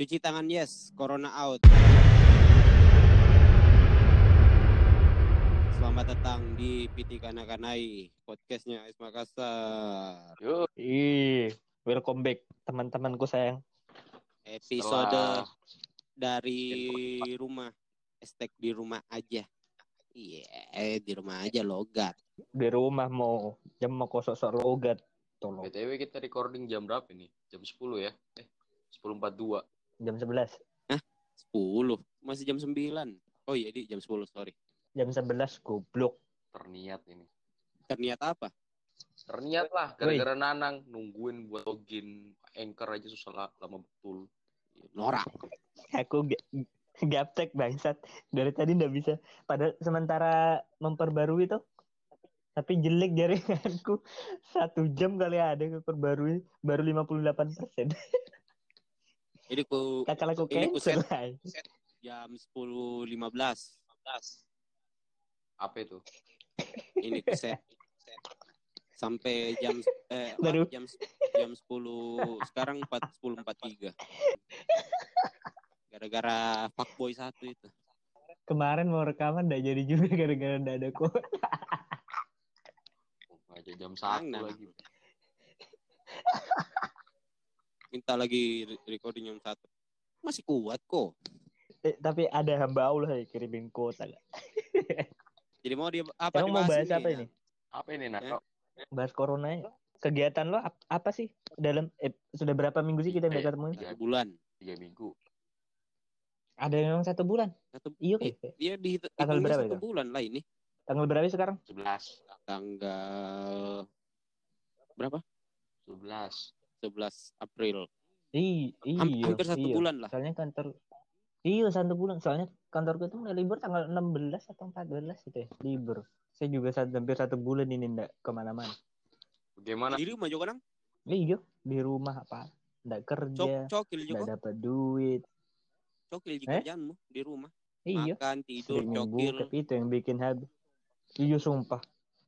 Cuci tangan yes, corona out. Selamat datang di PT Kanakanai, podcastnya Ais Makassar. Yuk, Ih, welcome back teman-temanku sayang. Episode setelah dari rumah. Estek di rumah aja. Iya, di rumah aja logat. Di rumah mau jam mau kosok sok logat. Tolong. BTW kita recording jam berapa nih? Jam 10 ya? Eh, 10.42. Jam 11. 10, masih jam 9. Oh iya, di jam 10, sorry. Jam 11 goblok. Terniat ini. Ternyata apa? Terniat lah, gara-gara Nanang nungguin buat login Anchor aja susah la- lama betul. Norak. Aku ga- gaptek bangsat. Dari tadi ndak bisa. Padahal sementara memperbarui tuh tapi jelek jaringanku satu jam kali ada memperbarui baru 58 persen Ini ku kakak aku Ini ku set. ay. jam 10.15. Apa itu? Ini ku set. Sampai jam eh Baru. jam jam 10 sekarang 4 10.43. Gara-gara fuckboy satu itu. kemarin mau rekaman ndak jadi juga gara-gara ndak ada kok Oh, aja jam 1 Nanang. lagi. Minta lagi re- recording jam satu. Masih kuat kok. Eh, tapi ada hamba Allah yang kirimin kota Jadi mau dia apa Emang mau bahas apa ini? Apa ini, Nak? Ya. Bahas corona ya. Kegiatan lo ap- apa sih dalam eh, sudah berapa minggu sih kita Eh, nggak ketemu? Satu bulan. 3 minggu. Ada yang satu bulan. Satu Iya, eh, dia di Tanggal berapa satu itu? bulan lah ini. Tanggal berapa sih sekarang? 11. Tanggal berapa? 11. 11 April. Ih, Ham- iya. hampir satu iya. bulan lah. Soalnya kantor Iya, satu bulan. Soalnya kantorku itu mulai libur tanggal 16 atau 14 gitu ya. Libur. Saya juga satu, hampir satu bulan ini ndak ke mana-mana. Bagaimana? Di rumah juga nang. Iya, di rumah apa? Ndak Cok, kerja, cokil juga. ndak dapat duit. Cokil Eh? kerjaanmu di rumah. Iya. Makan, tidur, Sering cokil. bokep itu yang bikin habis. Iya sumpah.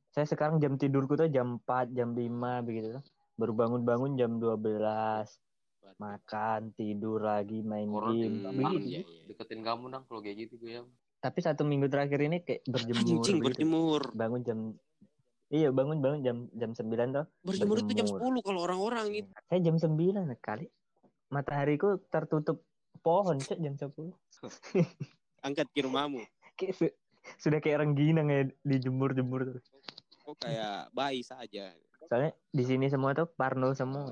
Saya sekarang jam tidurku tuh jam 4, jam 5 begitu tuh. Baru bangun-bangun jam 12. Makan, tidur lagi, main game. Begitu. iya, iya. Deketin kamu, Nang, kalau kayak gitu gue ya. Tapi satu minggu terakhir ini kayak berjemur Anjing begitu. berjemur. Bangun jam Iya, bangun bangun jam jam 9 tuh. Berjemur itu jam. 10 kalau orang-orang itu. Saya jam 9 kali. Matahariku tertutup pohon cek jam 10. Angkat ke rumahmu. Kayak su- sudah kayak rengginang ya dijemur-jemur terus. Kok kayak bayi saja. Soalnya di sini semua tuh parno semua.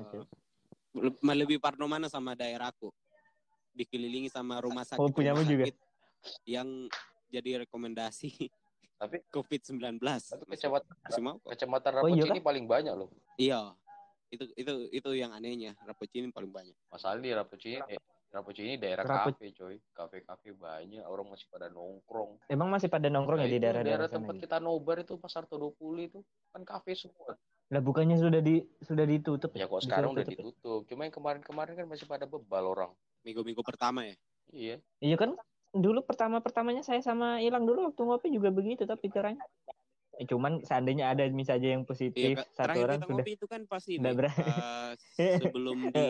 Le- Lebih parno mana sama daerahku. Dikelilingi sama rumah sakit. Oh, punyamu rumah juga? sakit Yang jadi rekomendasi Tapi COVID-19. tapi kecamatan Semua kecamatan Oh, iya Rapocini paling banyak loh. Iya. Itu itu itu yang anehnya. Rapocini paling banyak. Masalah di Rapocini, eh, Rapocini daerah Rapo- kafe, coy. Kafe-kafe banyak, orang masih pada nongkrong. Emang masih pada nongkrong ya Nah, di itu daerah-daerah sana? tempat gitu? kita nobar itu pasar Todopuli itu kan kafe semua. Lah bukannya sudah di sudah ditutup Ya kok sekarang udah tutup ya? ditutup. Cuma yang kemarin-kemarin kan masih pada bebal orang. Minggu-minggu pertama ya. Iya. Iya kan dulu pertama-pertamanya saya sama Ilang dulu waktu ngopi juga begitu tapi caranya. Eh, cuman seandainya ada misalnya yang positif Iya, satu orang kita sudah ngopi itu kan pas ini. Nggak berani. pas sebelum di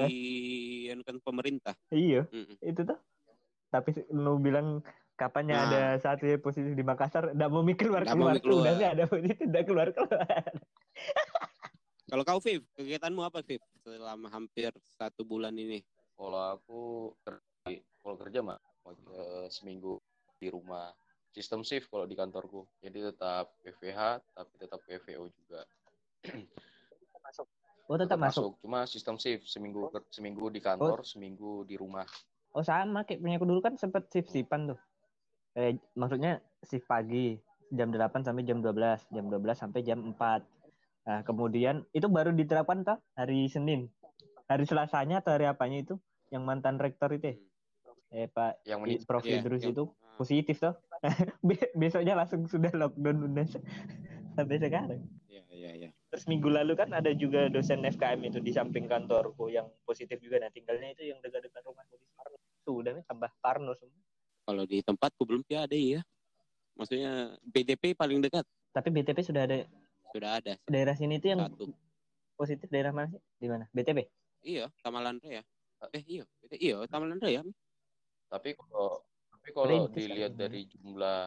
kan pemerintah. iya Mm-mm. itu tuh. Tapi lu bilang kapannya Nah. ada satu yang positif di Makassar enggak mau mikir keluar keluar, keluar. udah nggak ada positif udah keluar keluar. Kalau kau Viv, kegiatanmu apa Viv selama hampir satu bulan ini? Kalau aku kerja, kalau kerja mah eh, seminggu di rumah. Sistem shift kalau di kantorku. Jadi tetap PVH tapi tetap PVO juga. Oh tetap masuk. Cuma sistem shift seminggu ker- seminggu di kantor, seminggu di rumah. Oh sama kayak punya aku dulu kan sempet shift shiftan tuh. Eh maksudnya shift pagi jam 8 sampai jam 12, jam 12 sampai jam 4. Nah, kemudian itu baru diterapkan toh hari Senin. Hari Selasanya atau hari apanya itu yang mantan rektor itu ya? Eh Pak Yang menit Prof Iya, Idrus yang- itu Ah, positif toh. Be- Besoknya langsung sudah lockdown udah sampai sekarang. Iya, iya, iya. Terus minggu lalu kan ada juga dosen FKM itu di samping kantorku yang positif juga. Nah tinggalnya itu yang dekat-dekat rumahku di Parno. Sudah nih tambah Parno semua. Kalau di tempatku belum ada ya. Maksudnya BDP paling dekat Tapi BTP sudah ada sudah ada daerah sini itu yang satu. positif daerah mana sih? Di mana? BTP? Iya, Tamalan ya. Eh iya, iya Taman Andrea. Tapi kalau tapi kalau Rintis dilihat ini. dari jumlah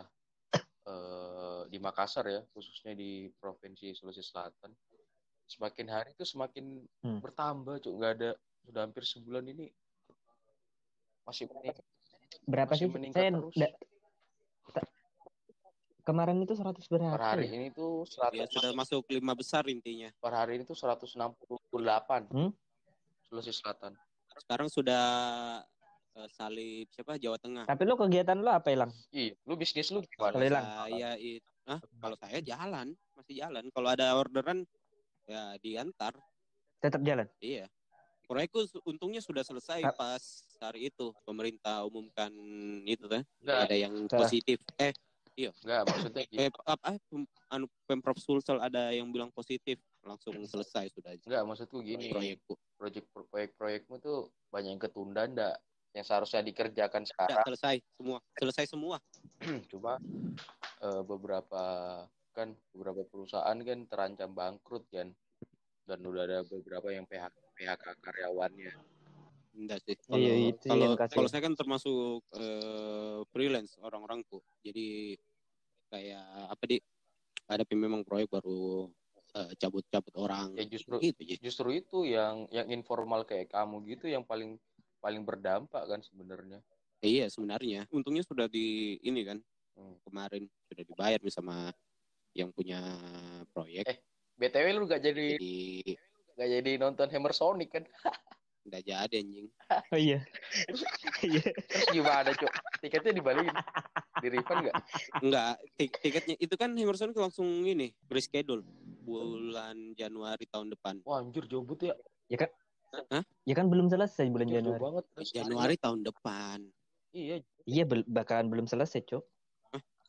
eh, di Makassar ya, khususnya di Provinsi Sulawesi Selatan, semakin hari itu semakin Hmm. bertambah, cuk. Nggak ada sudah hampir sebulan ini masih meningkat. Berapa Masih sih? meningkat Saya terus. da- kemarin itu 100 berapa? Per hari ya? ini tuh Ya 100 sudah masuk lima besar intinya. per hari ini tuh 168 Hmm? Sulawesi Selatan. Sekarang sudah eh, salib siapa Jawa Tengah. Tapi lo kegiatan lo apa hilang? Iya, lu bisnis lu Kalau gimana? hilang. saya itu, ah, kalau saya jalan, masih jalan. Kalau ada orderan ya diantar. Tetap jalan. Iya. Proyekku untungnya sudah selesai Ah. pas hari itu pemerintah umumkan itu kan. Ada yang positif. Eh, enggak maksudnya eh apa anu Pemprov Sulsel ada yang bilang positif, langsung selesai sudah Enggak, maksudku gini. proyekku. Proyek proyek-proyekmu tuh banyak yang ketunda ndak? Yang seharusnya dikerjakan Ya, sekarang. selesai semua. Selesai semua. Cuma eh, beberapa kan beberapa perusahaan kan terancam bangkrut kan. Dan udah ada beberapa yang PHK, PHK karyawannya. Enggak sih. Iya, Kalau itu kalau yang kasih. kalau saya kan termasuk eh, freelance orang-orangku. Jadi kayak apa di ada memang proyek baru eh, cabut-cabut orang. Ya justru gitu Ji. justru itu yang yang informal kayak kamu gitu yang paling paling berdampak kan sebenarnya. Iya sebenarnya. Untungnya sudah di ini kan Hmm. kemarin sudah dibayar sama yang punya proyek. Eh. BTW lu gak jadi Jadi gak jadi nonton Hammer Sonic kan? udah jadi anjing. Oh iya. Iya. Terus gimana, Cok? Tiketnya dibalikin. Di refund gak? Enggak, tik- tiketnya itu kan Emerson langsung ini reschedule bulan Januari tahun depan. Wah, anjir jobut ya. Ya kan belum selesai bulan jauh Januari. banget. Januari tahun depan. Iya, Iya bel- bakalan belum selesai, Cok.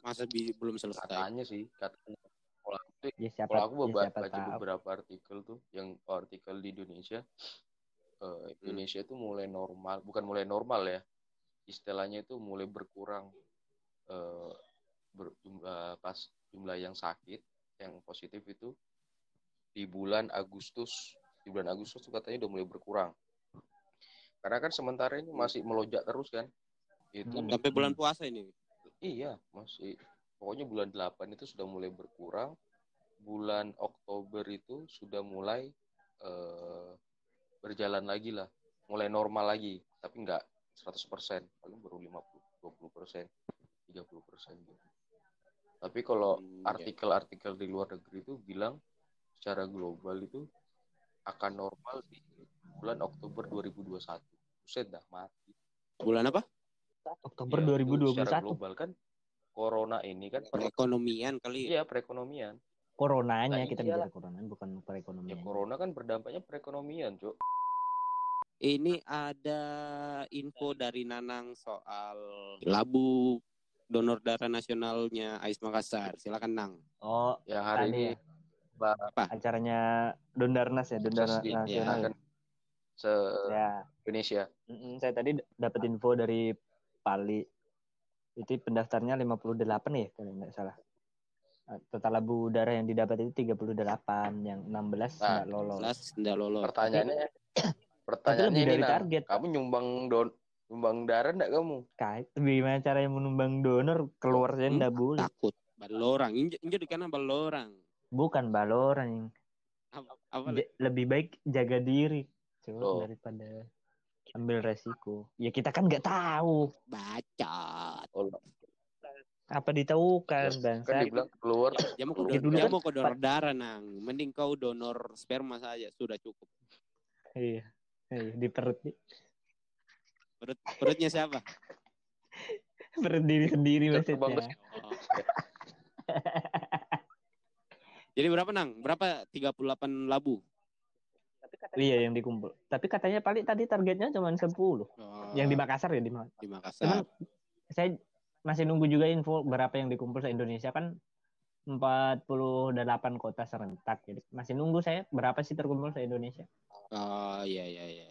Masa bi- belum selesai. katanya sih, katanya. Kalau aku, Ya siapa, kalau aku ya, baca tahu. beberapa artikel tuh, yang artikel di Indonesia, eh, Indonesia itu mulai normal, bukan mulai normal ya, istilahnya itu mulai berkurang eh, ber- jumlah pas jumlah yang sakit, yang positif itu di bulan Agustus, di bulan Agustus tuh katanya udah mulai berkurang. Karena kan sementara ini masih melonjak terus kan, itu Hmm. Sampai bulan puasa ini. Iya, masih. Pokoknya bulan 8 itu sudah mulai berkurang. Bulan Oktober itu sudah mulai eh, berjalan lagi lah. Mulai normal lagi. Tapi nggak 100%. Paling baru 50, 20%, 30% gitu. Tapi kalau Hmm, ya. artikel-artikel di luar negeri itu bilang secara global itu akan normal di bulan Oktober 2021. Buset dah mati. Bulan apa? Oktober Ya, itu secara 2021. global kan corona ini kan Perekonomian kali. iya perekonomian. Coronanya Nah, kita iyalah. bicara corona bukan Ya perekonomian. corona kan berdampaknya perekonomian, Cuk. Ini ada info dari Nanang soal labu donor darah nasionalnya Ais Makassar. Silakan Nang. Oh, Yang hari tadi ini ya, Apa? acaranya Dondarnas ya, Dondarnas nasional. diadakan se Ya, Indonesia. mm-mm, saya tadi dapat info dari Pali. Itu pendaftarnya 58 ya kalau nggak salah. Total labu darah yang didapat itu 38, yang 16 Nah, nggak lolos. Jelas tidak lolos. Pertanyaannya pertanyaannya lebih ini dari Nang. target. Kamu nyumbang don nyumbang darah enggak kamu? Kait, gimana caranya menumbang donor keluar saya Hmm, nggak boleh. Takut. Balorang. Injek injek di kanan balorang. Bukan balorang. Apa, apa J- lebih baik jaga diri coba Loh. daripada ambil resiko. Ya kita kan nggak tahu bacot. Oh, apa ditahukan bang. kan dibilang keluar Dia mau ke Ya, dulu dia kan- mau ke donor darah nang. Mending kau donor sperma saja sudah cukup. Iya. Iya, di perut Perut perutnya siapa? perut diri sendiri terbang maksudnya. Oh. Jadi berapa nang? Berapa 38 labu? Iya yang dikumpul. Tapi katanya paling tadi targetnya cuma 10. Oh, Yang di Makassar ya di Makassar. di Cuman Makassar. saya masih nunggu juga info berapa yang dikumpul se Indonesia kan 48 kota serentak. Jadi masih nunggu saya berapa sih terkumpul se Indonesia. Oh iya iya iya.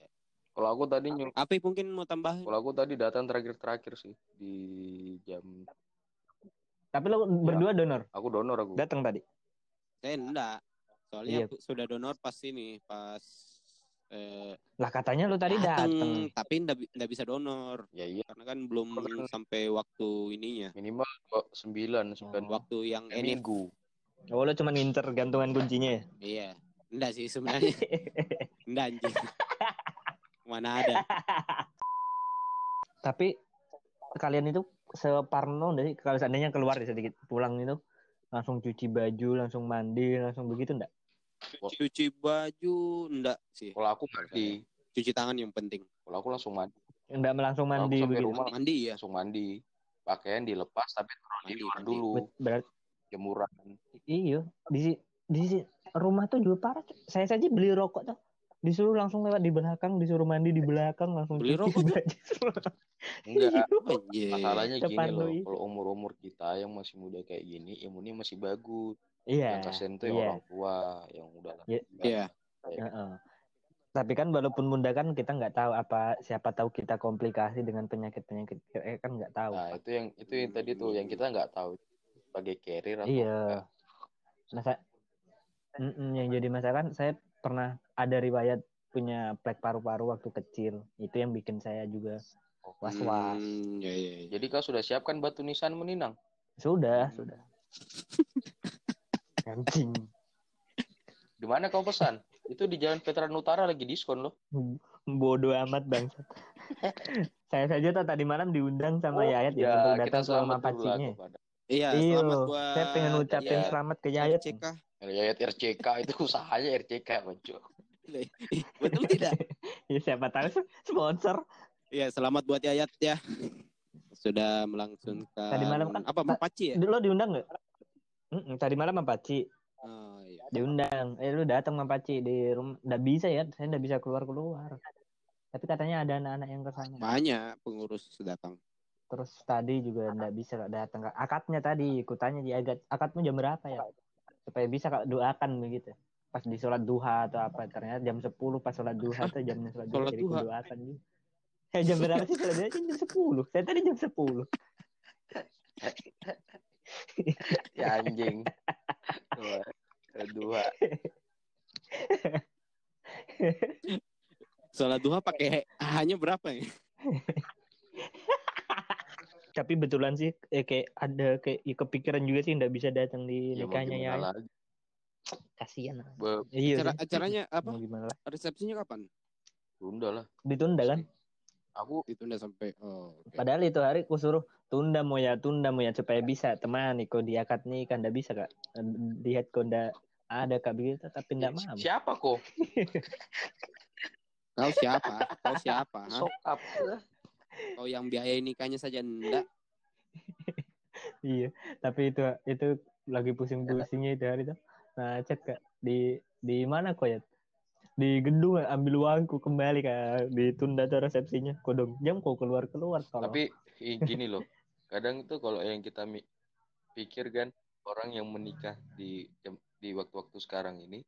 kalau aku tadi nyul Apa mungkin mau tambah? kalau aku tadi datang terakhir-terakhir sih di jam Tapi lo berdua donor. aku donor aku. Datang tadi. Saya enggak. Soalnya Iya. sudah donor pas ini, pas eh, Lah katanya lu tadi dateng, dateng. tapi ndak bi- ndak bisa donor. Ya iya. Karena kan belum sampai waktu ininya. Minimal sembilan sembilan. Oh. waktu yang waktu ini. minggu. Oh, lu cuma nginter gantungan kuncinya ya? iya. Enggak sih sebenarnya. Enggak anjing. Mana ada. Tapi kalian itu separno dari kalau seandainya keluar ya sedikit pulang itu langsung cuci baju, langsung mandi, langsung begitu enggak? Cuci baju enggak sih. Kalau aku mandi, cuci tangan yang penting. Kalau aku langsung mandi, Enggak langsung aku mandi sampai begitu. rumah mandi ya langsung mandi. Pakaian dilepas tapi taruh di Mandi, luar dulu, Berarti jemuran. iya. Di di rumah tuh juga parah. Saya saja beli rokok tuh disuruh langsung lewat di belakang, disuruh mandi di belakang, langsung Beli rokok. Enggak, Anjir. masalahnya gini loh, kalau umur-umur kita yang masih muda kayak gini, imunnya masih bagus. Iya. Yang kasihan tuh iya. orang tua, yang udah lah. Iya. Iya. Heeh. Tapi kan walaupun muda kan kita nggak tahu apa siapa tahu kita komplikasi dengan penyakit-penyakit eh, kan nggak tahu. Nah, itu yang itu yang tadi tuh yang kita nggak tahu sebagai carrier atau Iya. enggak. Masa Mm-mm, yang jadi masalah kan saya pernah ada riwayat punya plek paru-paru waktu kecil. Itu yang bikin saya juga was-was. Hmm, ya, ya, ya. Jadi kau sudah siapkan batu nisan meninang? Sudah, sudah. Anjing. Di mana kau pesan? Itu di Jalan Veteran Utara lagi diskon loh. Bodoh amat bang. saya saja tadi malam diundang sama Yayat ya, untuk kita datang lah pacinya. Iya, Iya, selamat buat saya pengen ucapin Iya. selamat ke Yayat. RCK. Yayat RCK itu usahanya RCK muncul. Betul tidak? Ya siapa tahu sponsor. Iya, selamat buat Yayat ya. Sudah melangsungkan Tadi malam kan- apa Mapaci ya? Lo diundang nggak? Mm-mm, tadi malam sama Paci Oh, iya. diundang. Eh lu datang sama Paci di rumah. Nggak bisa ya, saya nggak bisa keluar keluar. Tapi katanya ada anak-anak yang ke sana. Banyak pengurus datang. Terus tadi juga nggak bisa datang. Akadnya tadi ikutannya di akad. Akadmu jam berapa ya? Supaya bisa kak doakan begitu. Pas di sholat duha atau apa. Ternyata jam 10 pas sholat duha atau jamnya sholat duha. Sholat Jadi duha? doakan juga. Eh, jam berapa sih sholat duha? Jam 10. Saya tadi jam 10. Ya anjing. Dua. Kedua. Sholat duha pakai hanya berapa ya? Tapi betulan sih eh, kayak ada kayak ya, kepikiran juga sih nggak bisa datang di Ya nikahnya ya. lagi. Kasihan. Be- Iya. Acara, acaranya apa? Mau gimana lah. Resepsinya kapan? Tunda lah. Ditunda kan? Aku Ditunda sampai oh. oke. Padahal itu hari ku suruh tunda mau ya tunda mau ya supaya bisa teman kok di akad nih kan ndak bisa kak lihat kok ndak ada kak begitu tapi ndak mau siapa kok? Kau siapa? Kau siapa? ha? Sok up. Kau yang biaya nikahnya saja enggak? iya tapi itu itu lagi pusing-pusingnya itu hari itu nah cek kak di di mana kok ya di gedung ambil uangku kembali kak ditunda tuh resepsinya kodong jam kok keluar keluar Tapi i- gini loh. Kadang itu kalau yang kita pikir kan orang yang menikah di di waktu-waktu sekarang ini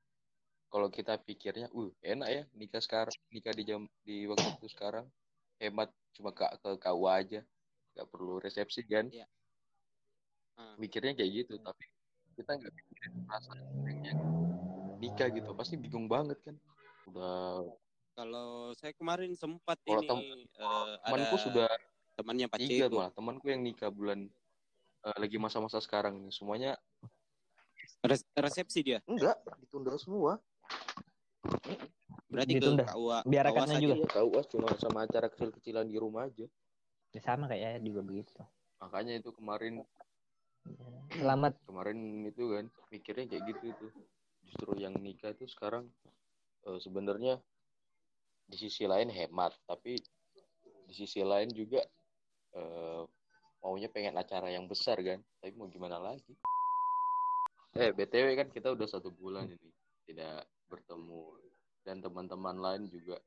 kalau kita pikirnya, uh enak ya nikah sekarang, nikah di jam di waktu-waktu sekarang hemat cuma ke, ke KUA aja, nggak perlu resepsi kan? Iya. Ah. Mikirnya kayak gitu, tapi kita nggak pikirin perasaan yang nikah gitu, pasti bingung banget kan? Udah Kalau saya kemarin sempat Kalau ini tem- temanku ada sudah temannya Pak tiga malah temanku yang nikah bulan eh, lagi masa-masa sekarang nih semuanya Res- resepsi dia. enggak ditunda semua Berarti Ditunda. ke KUA. Biar saja. juga. KUA cuma sama acara kecil-kecilan di rumah aja Ya, sama kayak juga begitu makanya itu kemarin selamat kemarin itu kan mikirnya kayak gitu tuh justru yang nikah itu sekarang eh, sebenarnya di sisi lain hemat tapi di sisi lain juga eh, maunya pengen acara yang besar kan tapi mau gimana lagi? Eh btw kan kita udah satu bulan ini tidak bertemu. Dan teman-teman lain juga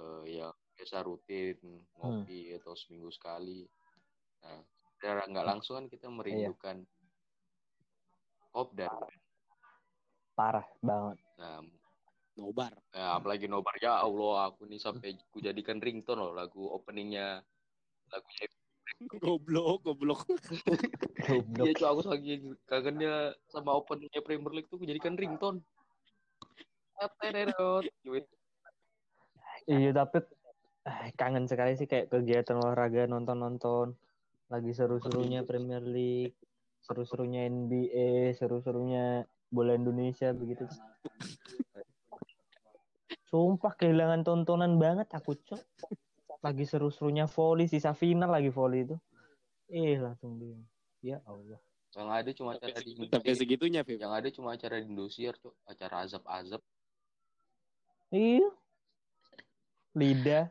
eh, yang biasa rutin ngopi atau seminggu sekali. Nah secara nggak langsung kan kita merindukan kopdar parah banget. Nah Nobar. Ya, apalagi nobar. Ya Allah aku nih sampai ku jadikan ringtone loh lagu openingnya lagunya Goblok, goblok. goblok Iya cuy aku lagi kangennya sama openingnya Premier League tuh ku jadikan ringtone. Iya tapi eh, kangen sekali sih kayak kegiatan olahraga nonton-nonton lagi seru-serunya Premier League, seru-serunya NBA, seru-serunya bola Indonesia begitu. Sumpah kehilangan tontonan banget aku cok. Lagi seru-serunya volley, sisa final lagi volley itu. Eh langsung dia. Ya Allah. Yang ada cuma acara di Sampai segitunya, Vip. yang ada cuma acara di Indosiar, Cok. Acara azab-azab. Iya. Lidah.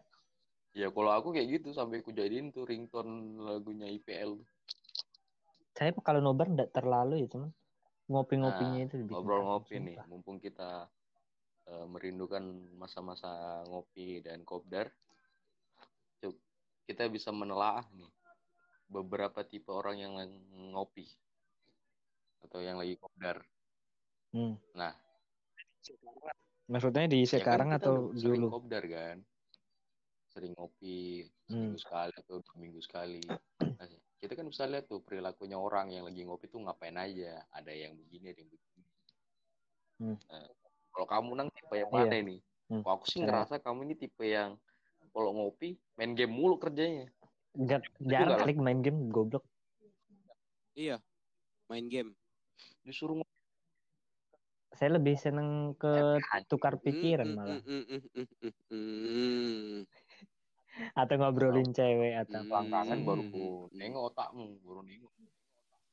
Ya kalau aku kayak gitu sampai aku jadiin tuh ringtone lagunya IPL. Saya kalau nobar enggak terlalu ya cuman ngopi-ngopinya Nah, itu bikin Ngobrol ngopi nih, mumpung kita eh, merindukan masa-masa ngopi dan kopdar. Kita bisa menelaah nih beberapa tipe orang yang ngopi atau yang lagi kopdar. Hmm. Nah, Maksudnya di ya kan sekarang kita atau udah sering dulu? kopdar kan? Sering ngopi Hmm. seminggu sekali atau dua minggu sekali. Nah, kita kan bisa lihat tuh perilakunya orang yang lagi ngopi tuh ngapain aja. Ada yang begini, ada yang begini. Hmm. Nah, kalau kamu nang tipe yang Iya. mana nih? Hmm. Kok aku sih Nah. ngerasa kamu ini tipe yang kalau ngopi main game mulu kerjanya. Enggak enggak jarang kali main game goblok. Iya. Main game. Disuruh ngopi. Saya lebih seneng ke tukar pikiran Mm, mm, malah mm, mm, mm, mm, mm. atau ngobrolin cewek atau Hmm. Belakangan baru ku nengok otakmu, baru nengok.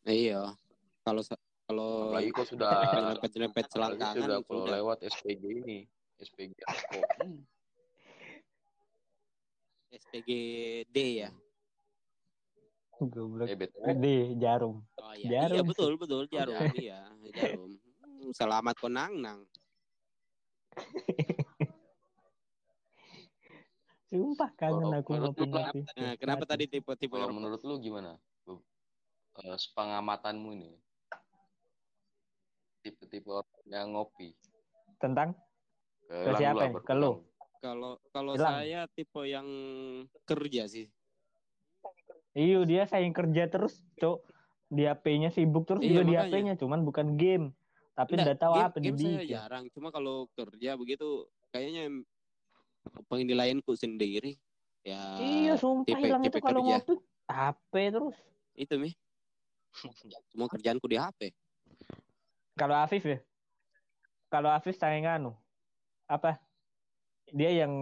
Iya. Kalau kalau Apalagi kok sudah nyerempet-nyerempet apalagi selangkangan sudah kalau lewat SPG ini, SPG kok. SPGD ya. goblok. Eh, Gede jarum. Oh iya, Jarum iya betul betul jarum iya jarum. Hmm, Selamat konang nang. Sumpah kangen aku menurut lu, ngopi-ngopi. Nah, kenapa tadi tipe-tipe kalau yang menurut lu gimana? Be- eh, sepengamatanmu ini. Tipe-tipe orang yang ngopi. Tentang Ke siapa Ke lu? Kalau kalau saya tipe yang kerja sih. Iyo dia sayang kerja terus, Cok. Di HP-nya sibuk terus Iya, juga di makanya. HP-nya, cuman bukan game. Tapi Nggak, enggak tahu game, apa game saya jarang. Cuma kalau kerja begitu kayaknya penilaianku sendiri. Ya Iya, sumpah tipe- hilang tipe itu kalau ngopi HP terus. itu mi. Semua kerjaanku di HP. Kalau Afif ya. Kalau Afif sayang anu. Apa? Dia yang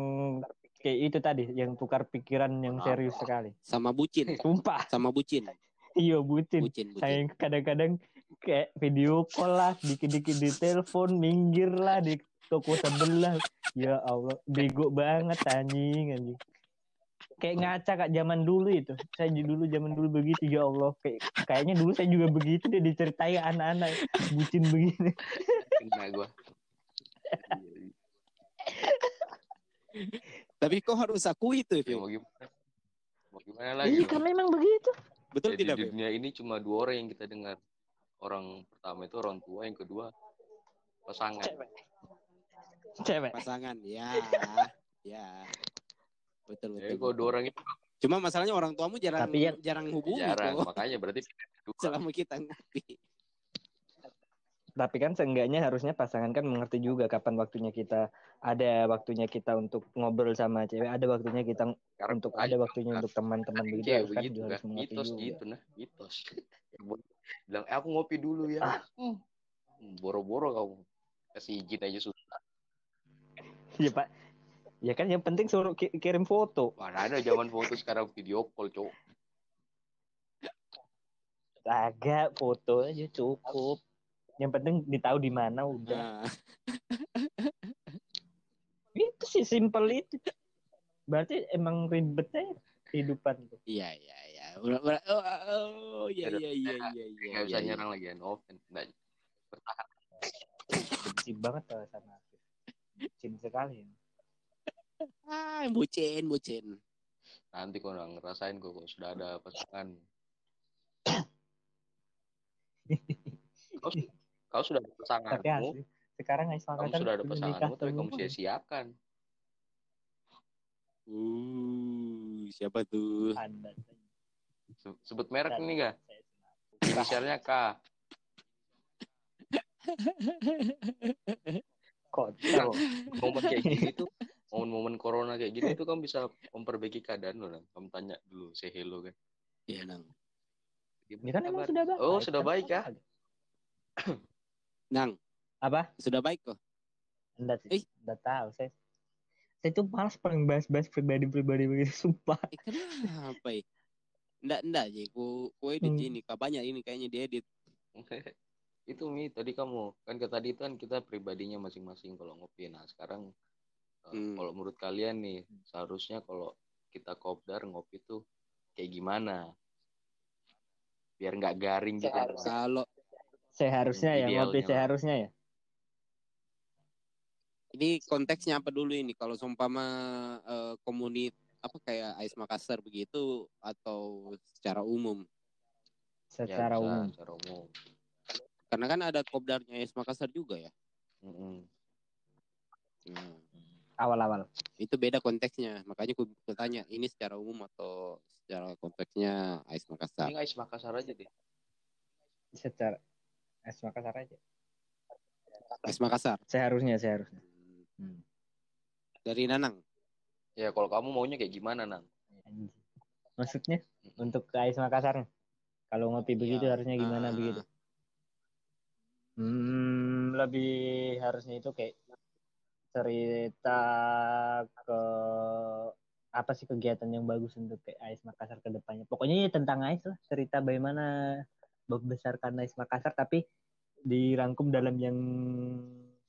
kayak itu tadi, yang tukar pikiran yang serius sekali. Sama bucin. Sumpah. Sama bucin. Iya, bucin. Bucin, bucin. Sayang kadang-kadang kayak video call lah, dikit-dikit di telepon, minggir lah di toko sebelah. Ya Allah, bego banget anjing anjing. Kayak ngaca kak zaman dulu itu. Saya dulu zaman dulu begitu ya Allah. Kayak kayaknya dulu saya juga begitu dia diceritain anak-anak bucin begini. Kena gua. Tapi kok harus aku itu, Ya, mau gimana? Mau gimana lagi? Iya kan memang begitu. Betul Ya, tidak, di dunia ini cuma dua orang yang kita dengar. Orang pertama itu orang tua, yang kedua pasangan. Cewek. Pasangan, ya. ya. Betul, Jadi betul. kalau dua orang itu Cuma masalahnya orang tuamu jarang Tapi yang- jarang hubungi jarang, kok. makanya berarti. Selama kita ngopi. Tapi kan seenggaknya harusnya pasangan kan mengerti juga kapan waktunya kita ada waktunya kita untuk ngobrol sama cewek, ada waktunya kita untuk ada waktunya kan untuk teman-teman begitu cewek harus kan begitu juga kan harus mengerti mitos juga. gitu nah mitos bilang eh, aku ngopi dulu ya Ah. Hmm, boro-boro kamu kasih izin aja susah Iya pak. Ya kan yang penting suruh ki- kirim foto. mana ada zaman foto sekarang video call cowok Agak foto aja cukup. Yang penting ditahu di mana udah. Nah, Itu sih simpel itu. Berarti emang ribetnya kehidupan tuh. iya, iya, iya. Udah- udah- Oh, oh, iya, iya, iya, iya, iya. nggak bisa iya, iya. nyerang lagi no offense nggak bertahan Benci banget tau sama Afif. Bucin sekali. Ah, bucin, bucin. nanti kau nggak ngerasain kok kalau sudah ada pasangan kau, kau sudah ada Tapi pasanganmu asli. Sekarang kamu Aisyah sudah ada pasanganmu tapi kamu sia-siakan Uh, siapa tuh? Anda. Se- sebut merek Dan- saya senang. inisialnya K Kontol. momen kayak gini tuh momen-momen corona kayak gini tuh kamu bisa memperbaiki keadaan lo, Nang. Kamu tanya dulu, say hello kan. Iya, Nang. Ini kan emang sudah baik. Oh, sudah baik ya? Nang, Apa? sudah baik kok. Enggak Eh. sih. Enggak tahu saya. Saya tuh malas paling bahas-bahas pribadi-pribadi begitu, sumpah. Eh, kenapa ya? Nggak, nggak aja. Ku, ku edit Hmm. ini. Kak, banyak ini kayaknya diedit. itu Mi tadi kamu kan ke tadi itu kan kita pribadinya masing-masing kalau ngopi. Nah, sekarang eh, Hmm. kalau menurut kalian nih, seharusnya kalau kita kopdar ngopi tuh kayak gimana? Biar nggak garing gitu. Kalau Seharusnya ya, ngopi seharusnya ya. ini konteksnya apa dulu ini? Kalau seumpama eh, komunit apa kayak Ais Makassar begitu atau secara umum? Ya, Secara bisa, umum. Secara umum. Karena kan ada kopdarnya Ais Makassar juga ya. Mm-mm. Hmm. Awal-awal. Itu beda konteksnya. Makanya ku ku tanya ini secara umum atau secara konteksnya Ais Makassar. Ini Ais Makassar aja deh. Secara es Makassar aja. Ais Makassar. Seharusnya, seharusnya. Hmm. Dari Nanang. Ya kalau kamu maunya kayak gimana, Nang? Maksudnya untuk ke Ais Makassar kalau ngopi begitu Ya, harusnya gimana ah. begitu? Hmm, lebih harusnya itu kayak cerita ke apa sih kegiatan yang bagus untuk kayak Ais Makassar ke depannya. Pokoknya ya tentang Ais lah, cerita bagaimana membesarkan Ais Makassar tapi dirangkum dalam yang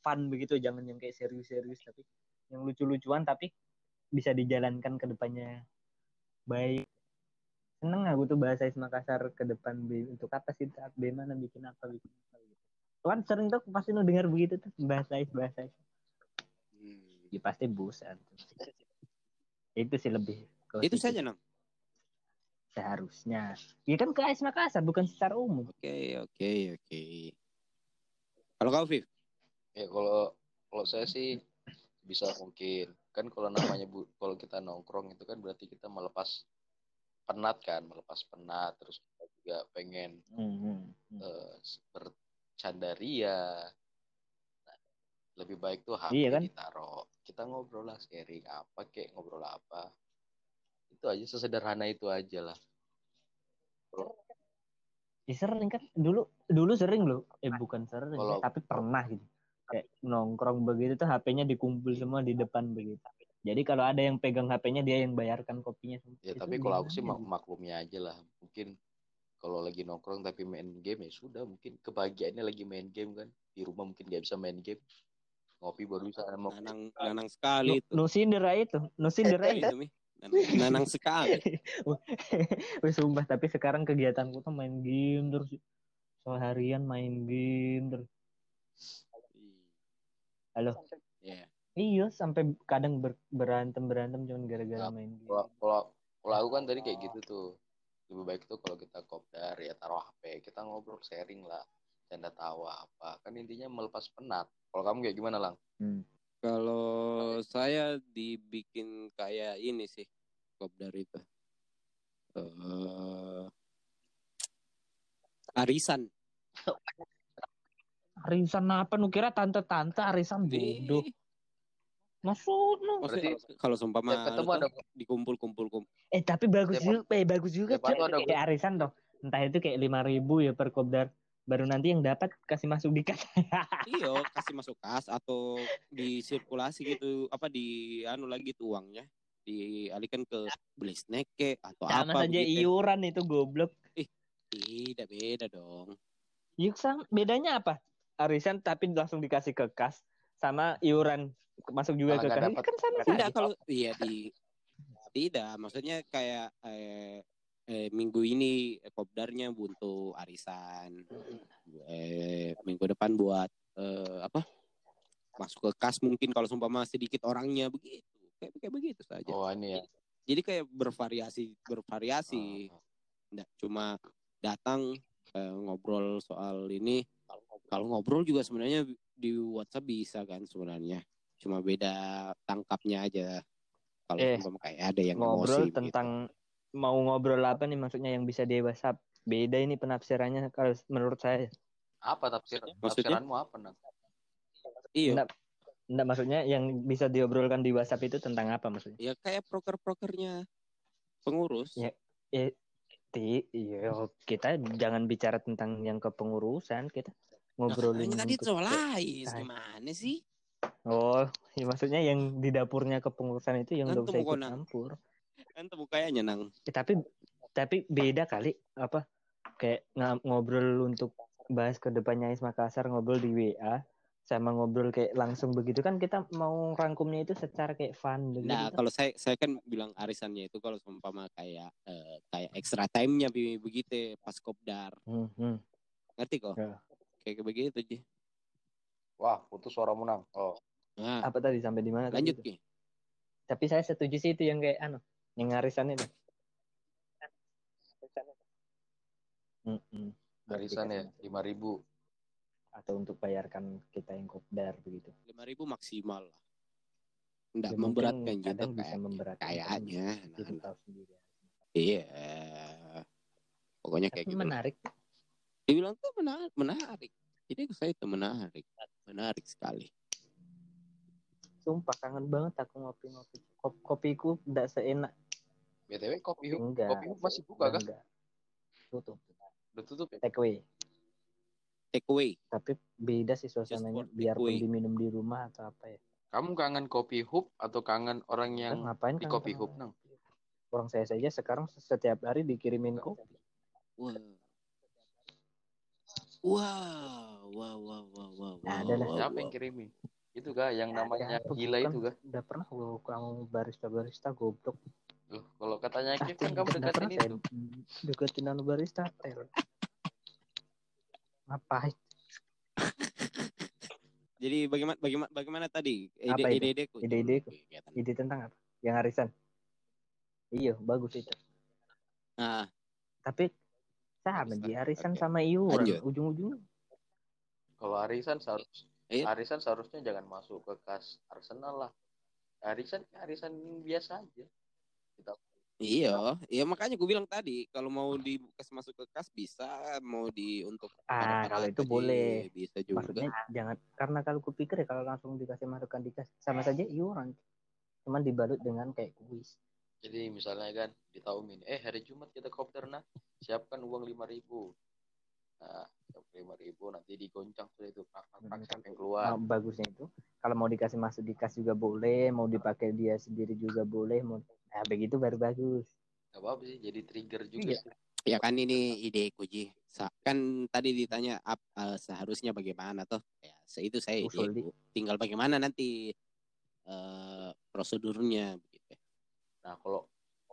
fun begitu, jangan yang kayak serius-serius tapi yang lucu-lucuan tapi bisa dijalankan ke depannya baik. Seneng aku tuh bahasa Ais Makassar ke depan Be- untuk apa sih bagaimana bikin apa bikin apa gitu. Kan sering tuh pasti nu dengar begitu tuh bahasa Ais bahasa Ais. Hmm. Ya pasti bosan. Itu sih lebih Itu saja Nang. Seharusnya. Ya kan ke Ais Makassar bukan secara umum. Oke oke oke. Kalau kau Viv? Ya kalau kalau saya sih bisa mungkin kan kalau namanya bu, kalau kita nongkrong itu kan berarti kita melepas penat kan, melepas penat terus kita juga pengen Hmm, hmm, hmm. eh, bercanda ria. Nah, lebih baik tuh HP Iya kan? ditaruh. Kita ngobrol lah sharing apa kek ngobrol apa. Itu aja sesederhana itu aja lah. Ya sering kan dulu dulu sering loh. Eh bukan sering, Kalau- tapi pernah gitu. Kayak nongkrong begitu tuh HP-nya dikumpul semua di depan begitu. Jadi kalau ada yang pegang HP-nya dia yang bayarkan kopinya. semua. Ya Itu tapi kalau aku sih mak maklumnya aja lah. Mungkin kalau lagi nongkrong tapi main game ya sudah. Mungkin kebahagiaannya lagi main game kan. Di rumah mungkin nggak bisa main game. Ngopi baru bisa mau Nanang Nanang sekali itu. nu sindir aja itu, nu sindir aja. Itu. Nanang, sekali. Wih, sumpah tapi sekarang kegiatanku tuh main game terus seharian main game terus. Halo. Iya. Iya, sampai kadang ber- berantem berantem cuma gara-gara Nah, main game. kalau kalau kalau aku kan tadi kayak gitu tuh. Lebih baik tuh kalau kita kopdar ya taruh HP, kita ngobrol sharing lah, canda tawa apa. Kan intinya melepas penat. Kalau kamu kayak gimana lang? Kalau saya dibikin kayak ini sih, kopdar itu. Eh arisan. Arisan apa nu kira tante-tante arisan bodoh. Maksud kalau seumpama Tiap ketemu ada dikumpul-kumpul kum- Eh tapi bagus juga, eh bagus juga cuy. ada Kayak arisan toh. Entah itu kayak lima ribu ya per kopdar. Baru nanti yang dapat kasih masuk di kas. Iyo, kasih masuk kas atau disirkulasi gitu, apa di anu lagi tuh uangnya dialihkan ke beli snack kek atau Sama apa saja begitu. iuran itu goblok. Tidak beda dong. Yuk sama bedanya apa? Arisan tapi langsung dikasih ke kas sama iuran masuk juga Malah ke kas. dapat. Kan sama. Tidak kalau iya di tidak, maksudnya kayak eh, eh, minggu ini eh, kopdarnya buntu arisan. Eh, minggu depan buat eh, apa? Masuk ke kas mungkin kalau seumpama sedikit orangnya begitu. Kayak kayak begitu saja. Oh ini ya. Jadi kayak bervariasi bervariasi. Oh, Nggak cuma datang eh, ngobrol soal ini. Kalau ngobrol juga sebenarnya di WhatsApp bisa kan sebenarnya. Cuma beda tangkapnya aja. Kalau Eh, kayak ada yang ngobrol emosi tentang mau ngobrol apa nih maksudnya yang bisa di WhatsApp. Beda ini penafsirannya kalau menurut saya. Apa tafsir Maksudnya? tafsiranmu apa nang? Iya. Nggak, Enggak maksudnya yang bisa diobrolkan di WhatsApp itu tentang apa maksudnya? ya kayak proker-prokernya pengurus Ya. Eh, ti, iya, kita jangan bicara tentang yang kepengurusan, kita Nah, ngobrolin katanya tadi lain Nah. gimana sih Oh, ya maksudnya yang di dapurnya kepengurusan itu yang udah usah ikut campur. Kan temu kayaknya nang Eh, tapi tapi beda kali apa kayak ngobrol untuk bahas ke depannya Is Makassar ngobrol di WA sama ngobrol kayak langsung begitu kan kita mau rangkumnya itu secara kayak fun begitu. Nah, kalau saya saya kan bilang arisannya itu kalau seumpama kayak eh, kayak extra time-nya be- begitu pas kopdar. Hmm, hmm. Ngerti kok? Ya. Kayak begitu, Ji. Wah, putus suara menang. Oh, Nah, Apa tadi sampai di mana? lanjut? Ki. Tapi saya setuju sih itu yang kayak anu, yang arisan itu. Hmm, hmm. Buat arisan ya, lima ribu. atau untuk bayarkan kita yang kopdar begitu. 5000 maksimal lah. Enggak Ya, memberatkan juga bisa kayaknya. memberatkan. Kayaknya. Itu nah, tahu sendiri. Iya. Pokoknya kayak Tapi gitu. lah. menarik. Dibilang tuh menarik, menarik. Jadi saya itu menarik, menarik sekali. Sumpah kangen banget aku ngopi-ngopi. Kop- Kopiku tidak seenak. BTW kopi hub, Enggak. kopi hub masih buka kah? Enggak. Tutup. Udah tutup ya? Take away. Take away. Tapi beda sih suasananya. Biarpun diminum di rumah atau apa ya. Kamu kangen kopi hub atau kangen orang yang Kan ngapain di kan kopi hub nang? Orang saya saja sekarang setiap hari dikirimin kopi. Wah. Wow, wow, wow, wow, wow, Nah, wow, ada lah. wow, Siapa wow. yang kirimin? Itu kah yang Ya, namanya gila itu kah? Udah pernah lo kamu barista-barista goblok. Loh, kalau katanya Kip kan kamu deketin itu. deketin anu barista tel. Ngapain? Jadi bagaimana bagaimana bagaimana tadi ide Apa ide ideku? Ide-ideku? Kegiatan. Ide tentang apa? Yang arisan. Iya, bagus itu. Nah, Tapi sama di arisan oke. sama iuran Lanjut. ujung-ujungnya. Kalau arisan seharus Iya. arisan seharusnya jangan masuk ke kas Arsenal lah. Arisan arisan biasa aja. Kita iya, iya makanya gue bilang tadi kalau mau dikas masuk ke kas bisa, mau di untuk Ah, kalau itu boleh. bisa juga. Maksudnya jangan karena kalau kupikir ya kalau langsung dikasih masukan di kas sama saja iuran. Cuman dibalut dengan kayak kuis. Jadi misalnya kan di tahun ini, eh hari Jumat kita kopdar nah, siapkan uang lima ribu. Nah, lima ribu nanti digoncang sudah itu pak pak pak, siapa yang keluar. Nah, bagusnya itu kalau mau dikasih masuk di kas juga boleh, mau dipakai dia sendiri juga boleh. Mau nah begitu baru bagus. Gak apa-apa sih, jadi trigger juga Iya. sih. Ya kan ini ide Ji. Sa- Kan tadi ditanya ap, eh, seharusnya bagaimana toh? Ya, itu saya Usul di- ide. Tinggal bagaimana nanti eh, prosedurnya begitu. Nah kalau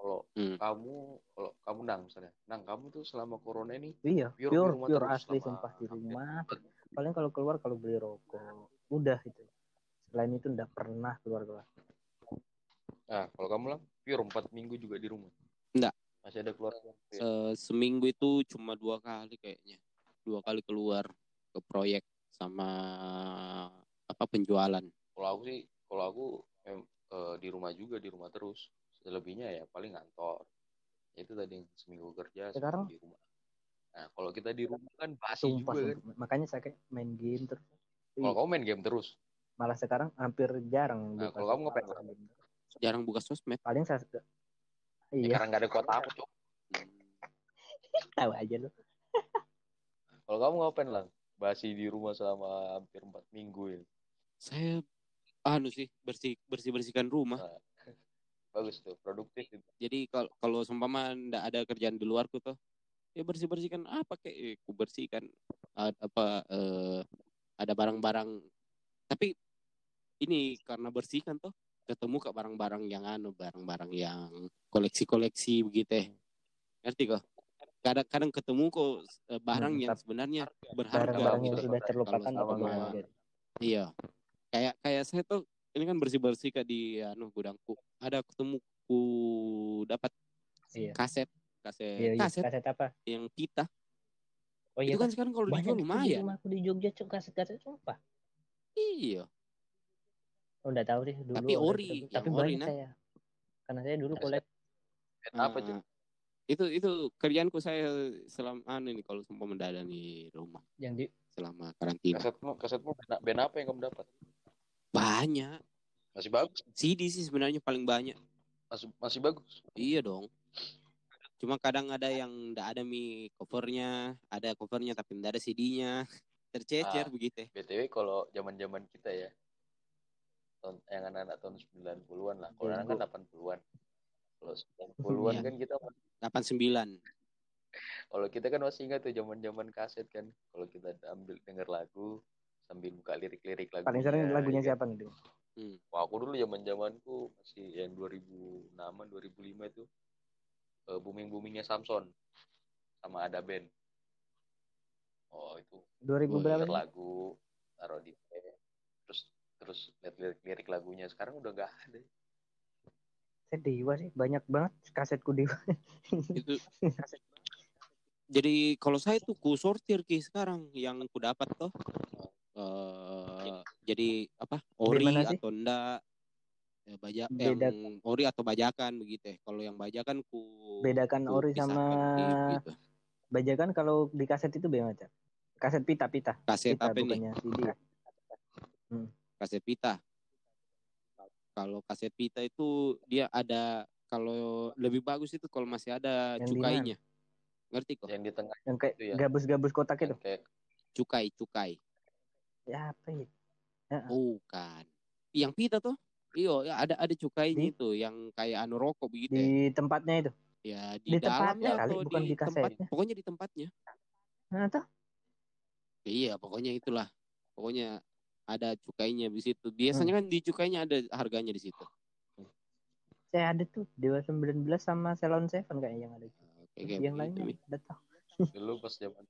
kalau Hmm. kamu kalau kamu nang misalnya, nang kamu tuh selama corona ini Iya, Pure pure di pure, rumah terus asli sumpah di rumah. Paling kalau keluar kalau beli rokok, udah itu. Selain itu enggak pernah keluar keluar. Nah, kalau kamu lah, pure empat minggu juga di rumah. Enggak. Masih ada keluar. Se- seminggu itu cuma dua kali kayaknya. Dua kali keluar ke proyek sama apa penjualan. Kalau aku sih, kalau aku em, eh, di rumah juga, di rumah terus. Selebihnya ya paling kantor. Ya, itu tadi yang seminggu kerja, Sekarang- seminggu di rumah. Nah, kalau kita di rumah kan basi Sumpah, juga kan. Makanya saya kayak main game terus. Kalau kamu main game terus, Malah sekarang hampir jarang. Nah, kalau kamu ngapain? Jarang buka sosmed. Paling saya ya, Iya, karena nggak ada kuota aku, Cok. tahu aja lu. Kalau kamu ngapain lah? Basi di rumah selama hampir empat minggu ya. Saya anu sih bersih bersih bersihkan rumah. Bagus tuh, produktif itu. Jadi kalau kalau seumpama ndak ada kerjaan di luarku tuh, ya bersih bersihkan apa kayak eh, ku bersihkan Ad- apa eh, ada barang-barang. Tapi ini karena bersihkan tuh ketemu ke barang-barang yang anu barang-barang yang koleksi-koleksi begitu ya. Ngerti kok? Kadang-kadang ketemu kok eh, barang Hmm, yang sebenarnya berharga Barang-barang yang gitu. sudah terlupakan sama-. Iya. Kayak kayak saya tuh ini kan bersih-bersih kayak di anu gudangku. Ada ketemu ku dapat Iya. kaset kaset Iya, iya. kaset Kaset apa? yang pita. Oh iya, itu kan sekarang kalau banyak dijual itu di lumayan. rumahku di Jogja cuma kaset-kaset sumpah. Iya. Oh, enggak tahu deh dulu. Tapi ori, yang Tapi ori, banyak nah. saya. Karena saya dulu Kaset. kolek Apa Ah, tuh? itu itu kerjaanku saya selama anu ini kalau sempat mendadak di rumah yang di selama karantina. Kasetmu, kasetmu band, band apa yang kamu dapat? Banyak. Masih bagus. CD sih sebenarnya paling banyak. Masih masih bagus. Iya dong. Cuma kadang ada yang nggak ada mi covernya, ada covernya tapi nggak ada CD-nya. Tercecer Ah. begitu. BTW kalau zaman-zaman kita ya. Tahun yang anak-anak tahun 90-an lah. Kalau anak kan 80-an. Kalau 90-an Iya. kan kita 89. kalau kita kan masih ingat tuh zaman-zaman kaset kan. Kalau kita ambil denger lagu sambil buka lirik-lirik lagu. Paling sering lagunya siapa nih? Hmm. Wah, aku dulu zaman zamanku masih yang 2006 2005 itu eh, booming boomingnya Samson sama ada band. Oh itu 2000 Oh, berapa? lagu taruh di terus terus lihat lirik, lirik lagunya sekarang udah nggak ada. Saya Dewa sih, banyak banget kasetku Dewa. Itu jadi kalau saya tuh ku sortir ki sekarang yang ku dapat tuh eh jadi apa ori atau enggak ya, baja Beda- yang ori atau bajakan begitu ya. Kalau yang bajakan ku Bedakan ku ori sama gitu. bajakan kalau di kaset itu bagaimana? Cak? Kaset pita-pita. Kaset Pita apa nih? bukannya CD. Kaset pita. Kalau kaset pita itu dia ada kalau lebih bagus itu kalau masih ada Yang cukainya. Ngerti kok? Yang di tengah Yang kayak ya. gabus-gabus kotak itu. kayak Cukai, cukai. Ya apa ya? Bukan. Yang pita tuh. Iyo, ya ada ada cukainya Di- itu yang kayak anu rokok begitu ya. Di tempatnya itu. Ya di di, tempatnya dalamnya kali, atau bukan di tempat. kasetnya. Pokoknya di tempatnya. Nah, tuh. Iya, pokoknya itulah. Pokoknya ada cukainya di situ. Biasanya Hmm. kan di cukainya ada harganya di situ. Saya ada tuh Dewa 19 sama Salon Seven kayaknya yang ada. Oke, yang lainnya udah tahu. dulu pas zaman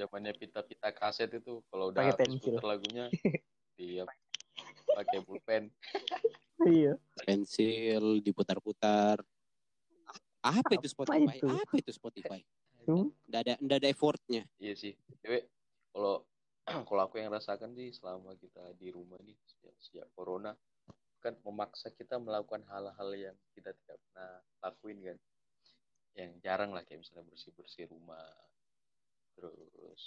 zamannya pita-pita kaset itu kalau udah Pakai pensil. puter lagunya dia pakai pulpen. Iya. pensil diputar-putar. Apa itu Spotify? itu? Apa itu Spotify? Hmm. Nggak ada nggak ada effortnya. Iya sih. Dewe, kalau kalau aku yang rasakan sih selama kita di rumah nih sejak, sejak corona kan memaksa kita melakukan hal-hal yang kita tidak pernah lakuin kan. Yang jarang lah kayak misalnya bersih-bersih rumah. Terus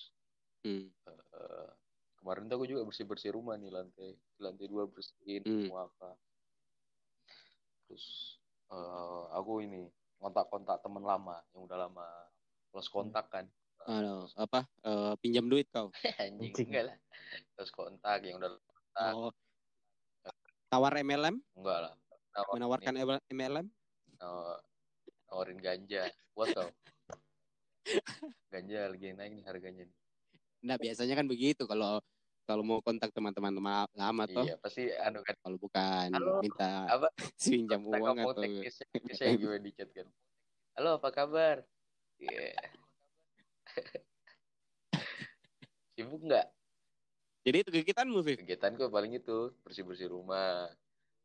Hmm. eh, kemarin tuh aku juga bersih-bersih rumah nih lantai lantai dua bersihin Hmm. semua apa. Terus eh, aku ini kontak-kontak teman lama yang udah lama lost kontak kan. Anu, apa? eh, pinjam duit kau. anjing enggak lah terus kontak yang udah Ah. Oh. Tawar MLM, enggak lah Nawar- menawarkan ini, MLM. naw- nawarin ganja buat tau ganja lagi naik nih harganya nih. Nah, biasanya kan begitu kalau kalau mau kontak teman-teman lama- toh. iya pasti anu kan Kalau bukan Halo. minta Apa? pinjam uang atau teknisnya yang gue di chat kan halo apa kabar Iya. sibuk nggak Jadi itu kegiatanmu, Viv. kegiatan gue paling itu bersih bersih rumah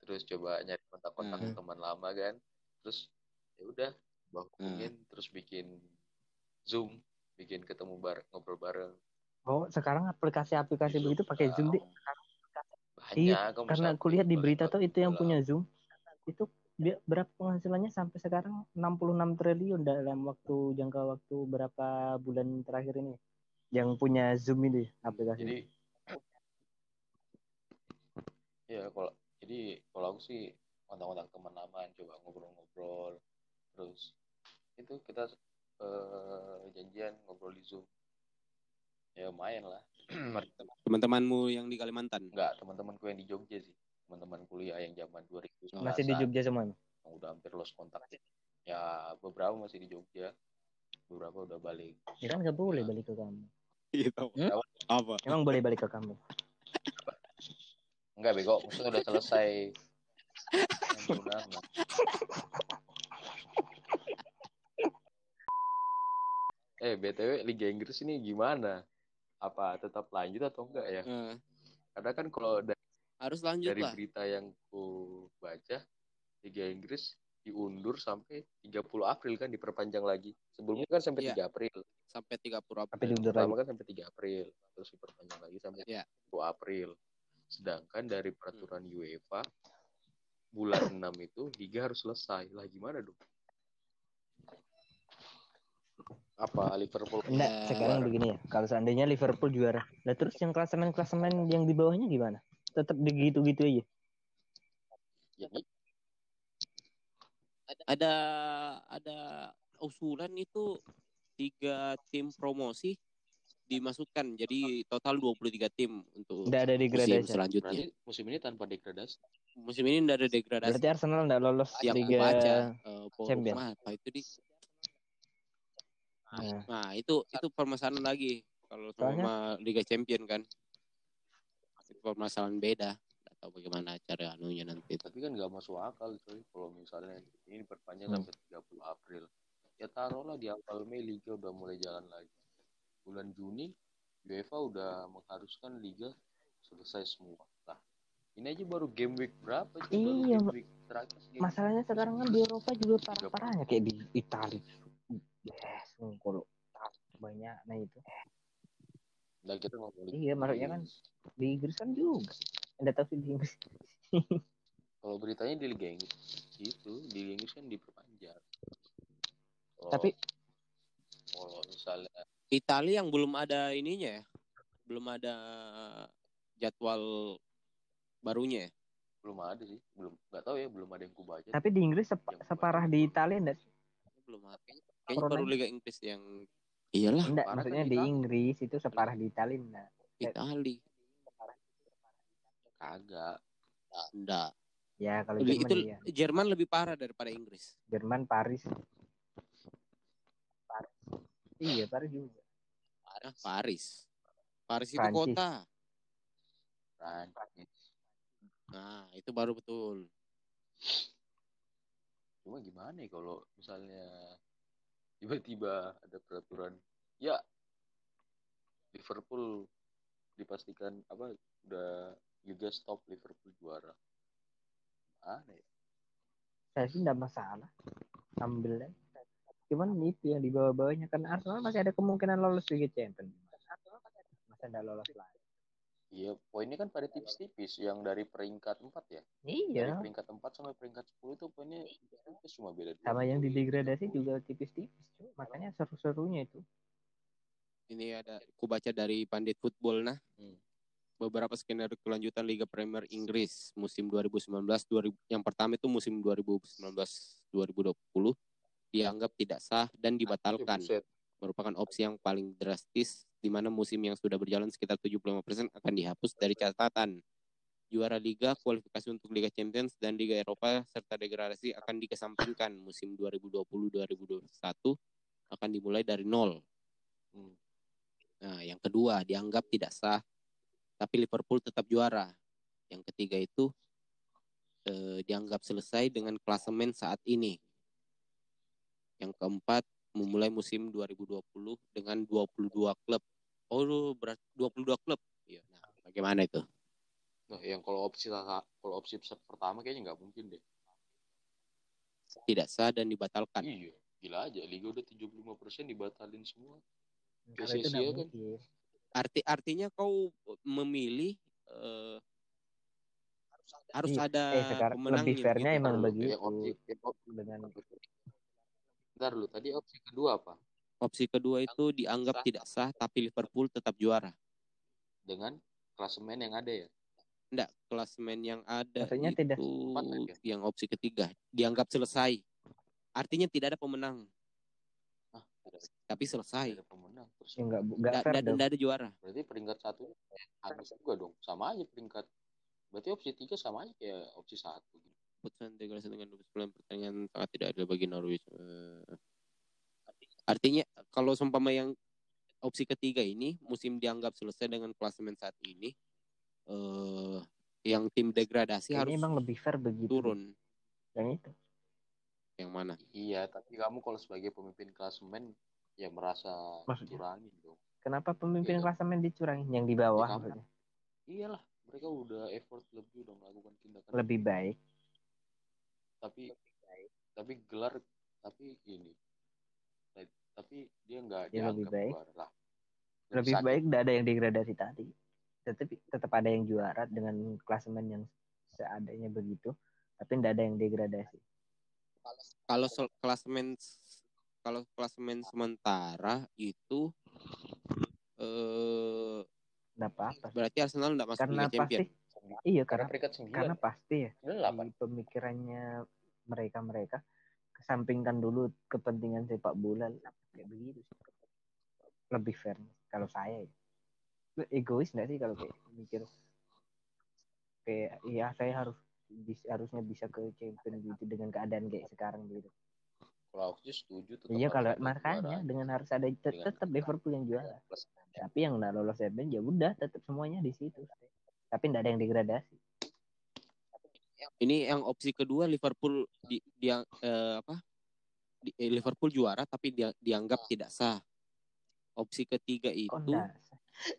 terus coba nyari kontak-kontak Hmm. teman lama kan terus ya udah hubungin terus bikin zoom bikin ketemu bareng ngobrol bareng Oh, sekarang aplikasi-aplikasi begitu pakai Zoom deh. banyak Iya, Karena kulihat di berita tuh itu yang punya Zoom. Itu dia berapa penghasilannya sampai sekarang 66 triliun dalam waktu jangka waktu berapa bulan terakhir ini. Yang punya Zoom ini aplikasi. jadi ya kalau jadi kalau aku sih kontak-kontak teman lama coba ngobrol-ngobrol terus itu kita eh, janjian ngobrol di zoom ya main lah Teman-temanmu yang di Kalimantan. enggak teman-temanku yang di Jogja sih teman-teman kuliah yang zaman 2011 Masih di Jogja semua. yang udah hampir lost kontak ya beberapa masih di Jogja beberapa udah balik Ya kan nggak boleh balik ke kamu. Gitu. Hmm? Apa? Emang boleh balik ke kamu. enggak bego maksudnya udah selesai Yang. Eh, BTW Liga Inggris ini gimana? Apa tetap lanjut atau enggak ya? Eh, Karena kan kalau da- harus lanjut dari lah. berita yang ku baca, Liga Inggris diundur sampai 30 April kan diperpanjang lagi. Sebelumnya kan sampai Iya. 3 April. Sampai 30 Tapi April. diundur Pertama lagi. kan sampai 3 April, terus diperpanjang lagi sampai Iya. 10 April. Sedangkan dari peraturan UEFA bulan 6 itu liga harus selesai. Lah gimana dong? Apa Liverpool Enggak, Ya. sekarang begini ya. Kalau seandainya Liverpool juara, lah terus yang klasemen-klasemen yang di bawahnya gimana? tetap begitu-gitu aja. Jadi Ada ada usulan itu tiga tim promosi dimasukkan jadi total 23 tim untuk Nggak ada musim degradasi. selanjutnya. berarti musim ini tanpa degradasi. Musim ini tidak ada degradasi. Berarti Arsenal nggak lolos yang Liga. baca eh, forum Champion. apa itu di Nah, Nah, itu itu permasalahan lagi kalau sama Liga Champion kan. Itu permasalahan beda. Nggak tahu bagaimana cara anunya nanti itu. Tapi kan nggak masuk akal coy kalau misalnya ini diperpanjang Hmm. sampai 30 April. Ya taruhlah di awal Mei Liga udah mulai jalan lagi. Bulan Juni UEFA udah mengharuskan Liga selesai semua. Nah, ini aja baru game week berapa? sih? Baru Iya, game week terakhir. game masalahnya sekarang kan di Eropa juga parah-parahnya kayak di Italia. Yes, kalau banyak nah itu. Nah, kita ngomongin Iya, maksudnya kan di Inggris kan juga. Anda tahu sih di Inggris. kalau beritanya di Liga Inggris itu di Liga Inggris kan diperpanjang. Kalau- Tapi kalau misalnya Italia yang belum ada ininya ya. Belum ada jadwal barunya ya. belum ada sih, belum nggak tahu ya, belum ada yang kubaca. tapi di Inggris sep- separah di Italia enggak? Belum ada. Kayaknya, baru Liga Inggris yang Iyalah, Enggak, kan maksudnya di di Italia. Inggris itu separah di Italia enggak? Itali. Kagak. Enggak. Ya, kalau Lebih- Jerman itu iya. Jerman lebih parah daripada Inggris. Jerman Paris. Paris. Iya, Paris juga. Parah Paris. Paris itu Prancis. kota. Prancis. Nah, itu baru betul. Cuma gimana ya kalau misalnya tiba-tiba ada peraturan ya Liverpool dipastikan apa udah Liga stop Liverpool juara. Mana ya? Saya sih enggak masalah. Ambil. Cuman itu yang di bawah-bawahnya kan Arsenal masih ada kemungkinan lolos Liga Champions. Masa enggak lolos lagi? Iya, poinnya kan pada tipis-tipis yang dari peringkat 4 ya. Iya. Dari peringkat 4 sampai peringkat 10 itu poinnya tipis cuma beda dua Sama yang poin. didegradasi juga tipis-tipis. Makanya seru-serunya itu. Ini ada ku baca dari Pandit Football nah. Hmm. Beberapa skenario kelanjutan Liga Premier Inggris musim 2019 2000 yang pertama itu musim 2019 2020 dianggap tidak sah dan dibatalkan. Buset. merupakan opsi yang paling drastis di mana musim yang sudah berjalan sekitar 75% akan dihapus dari catatan. Juara Liga, kualifikasi untuk Liga Champions dan Liga Eropa serta degradasi akan dikesampingkan musim 2020-2021 akan dimulai dari nol. Hmm. Nah, yang kedua dianggap tidak sah, tapi Liverpool tetap juara. Yang ketiga itu eh, dianggap selesai dengan klasemen saat ini. Yang keempat memulai musim 2020 dengan 22 klub. Oh, berarti 22 klub. Iya. Nah, bagaimana itu? Nah, yang kalau opsi kalau opsi pertama kayaknya nggak mungkin deh. Tidak sah dan dibatalkan. Iya, gila aja. Liga udah 75% dibatalin semua. PSSI kan? Arti artinya kau memilih eh, harus Iya. ada Eh, sekarang pemenangnya lebih fairnya gitu. emang begitu. Dengan Ntar dulu, tadi opsi kedua apa? Opsi kedua itu dianggap tidak sah tapi Liverpool tetap juara. Dengan klasemen yang ada ya? Enggak, klasemen yang ada Maksudnya itu tidak- aja. yang opsi ketiga dianggap selesai. Artinya tidak ada pemenang, Ah, tidak tapi selesai. ada pemenang. Terus ya enggak enggak Enggak fair ada, juara. berarti peringkat satu habis juga dong. Sama aja peringkat. Berarti opsi tiga sama aja kayak opsi satu. Gitu. Putusan degradasi dengan 29 pertandingan sangat tidak adil bagi Norwich. Eh, artinya kalau seumpama yang opsi ketiga ini musim dianggap selesai dengan klasemen saat ini, eh yang tim degradasi Ini harus emang lebih fair begitu. turun. Yang itu. Yang mana? Iya, tapi kamu kalau sebagai pemimpin klasemen ya merasa Maksudnya? curangin dong. Kenapa pemimpin Iya. klasemen dicurangi? Yang di bawah Ya. Iyalah, mereka udah effort lebih udah melakukan tindakan Lebih baik. Tapi tapi gelar tapi ini tapi dia nggak Dia lebih baik. juara lah Lebih Sakit. baik tidak ada yang degradasi tadi. Tetapi tetap ada yang juara dengan klasemen yang seadanya begitu, tapi tidak ada yang degradasi. Kalau klasemen kalau klasemen sementara itu eh berarti Arsenal tidak masuk Karena Liga pasti Champion. Iya karena karena peringkat sembilan. karena pasti ya di pemikirannya mereka mereka kesampingkan dulu kepentingan sepak bola kayak begitu sih. lebih fair kalau saya ya. Egois nggak sih kalau kayak mikir? Kayak iya saya harus bis- harusnya bisa ke champion gitu dengan keadaan kayak sekarang gitu. Kalau aku sih setuju tetap iya kalau makanya juara. dengan harus ada tetap Liverpool yang juara. Plus, tapi yang nggak lolos champion ya udah tetap semuanya di situ tapi nggak ada yang degradasi Ini yang opsi kedua Liverpool di dia eh, apa? Di, eh, Liverpool juara tapi dia dianggap tidak sah. Opsi ketiga itu oh